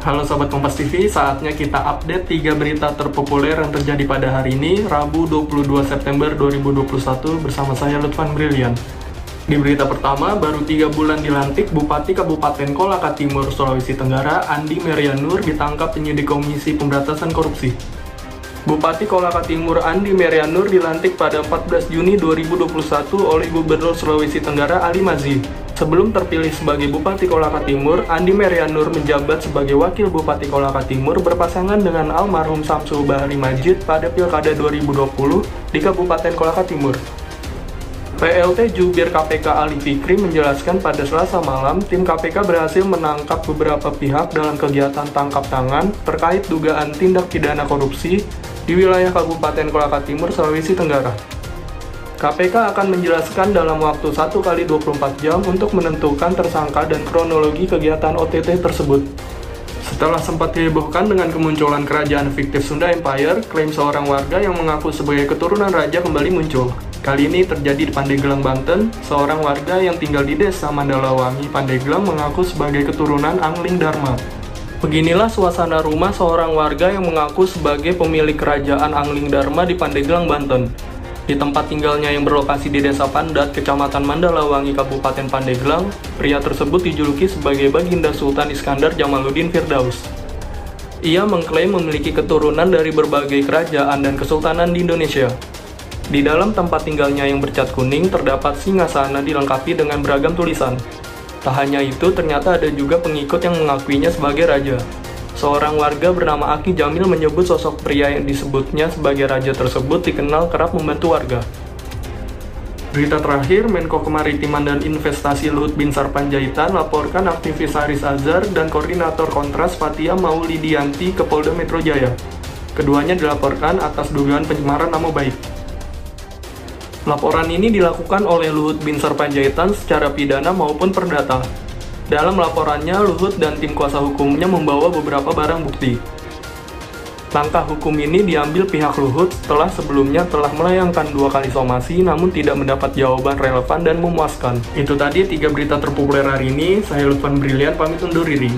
Halo Sobat Kompas TV, saatnya kita update 3 berita terpopuler yang terjadi pada hari ini, Rabu 22 September 2021 bersama saya Lutfan Brilian. Di berita pertama, baru 3 bulan dilantik, Bupati Kabupaten Kolaka Timur, Sulawesi Tenggara, Andi Merianur ditangkap penyidik Komisi Pemberantasan Korupsi. Bupati Kolaka Timur Andi Merianur dilantik pada 14 Juni 2021 oleh Gubernur Sulawesi Tenggara Ali Mazi. Sebelum terpilih sebagai Bupati Kolaka Timur, Andi Merianur menjabat sebagai Wakil Bupati Kolaka Timur berpasangan dengan almarhum Samsul Bahari Majid pada Pilkada 2020 di Kabupaten Kolaka Timur. PLT Jubir KPK Ali Fikri menjelaskan pada selasa malam, tim KPK berhasil menangkap beberapa pihak dalam kegiatan tangkap tangan terkait dugaan tindak pidana korupsi di wilayah Kabupaten Kolaka Timur, Sulawesi Tenggara. KPK akan menjelaskan dalam waktu 1 kali 24 jam untuk menentukan tersangka dan kronologi kegiatan OTT tersebut. Setelah sempat dihebohkan dengan kemunculan kerajaan fiktif Sunda Empire, klaim seorang warga yang mengaku sebagai keturunan raja kembali muncul. Kali ini terjadi di Pandeglang, Banten. Seorang warga yang tinggal di desa Mandalawangi, Pandeglang mengaku sebagai keturunan Angling Dharma. Beginilah suasana rumah seorang warga yang mengaku sebagai pemilik kerajaan Angling Dharma di Pandeglang, Banten. Di tempat tinggalnya yang berlokasi di Desa Pandat, Kecamatan Mandalawangi, Kabupaten Pandeglang, pria tersebut dijuluki sebagai Baginda Sultan Iskandar Jamaluddin Firdaus. Ia mengklaim memiliki keturunan dari berbagai kerajaan dan kesultanan di Indonesia. Di dalam tempat tinggalnya yang bercat kuning terdapat singgasana dilengkapi dengan beragam tulisan. Tak hanya itu, ternyata ada juga pengikut yang mengakuinya sebagai raja. Seorang warga bernama Aki Jamil menyebut sosok pria yang disebutnya sebagai raja tersebut dikenal kerap membantu warga. Berita terakhir, Menko Kemaritiman dan Investasi Luhut Binsar Panjaitan laporkan aktivis Haris Azhar dan koordinator kontras Fatia Maulidianti ke Polda Metro Jaya. Keduanya dilaporkan atas dugaan pencemaran nama baik. Laporan ini dilakukan oleh Luhut Binsar Panjaitan secara pidana maupun perdata. Dalam laporannya, Luhut dan tim kuasa hukumnya membawa beberapa barang bukti. Langkah hukum ini diambil pihak Luhut setelah sebelumnya telah melayangkan dua kali somasi namun tidak mendapat jawaban relevan dan memuaskan. Itu tadi tiga berita terpopuler hari ini. Saya Lutfan Brilian pamit undur diri.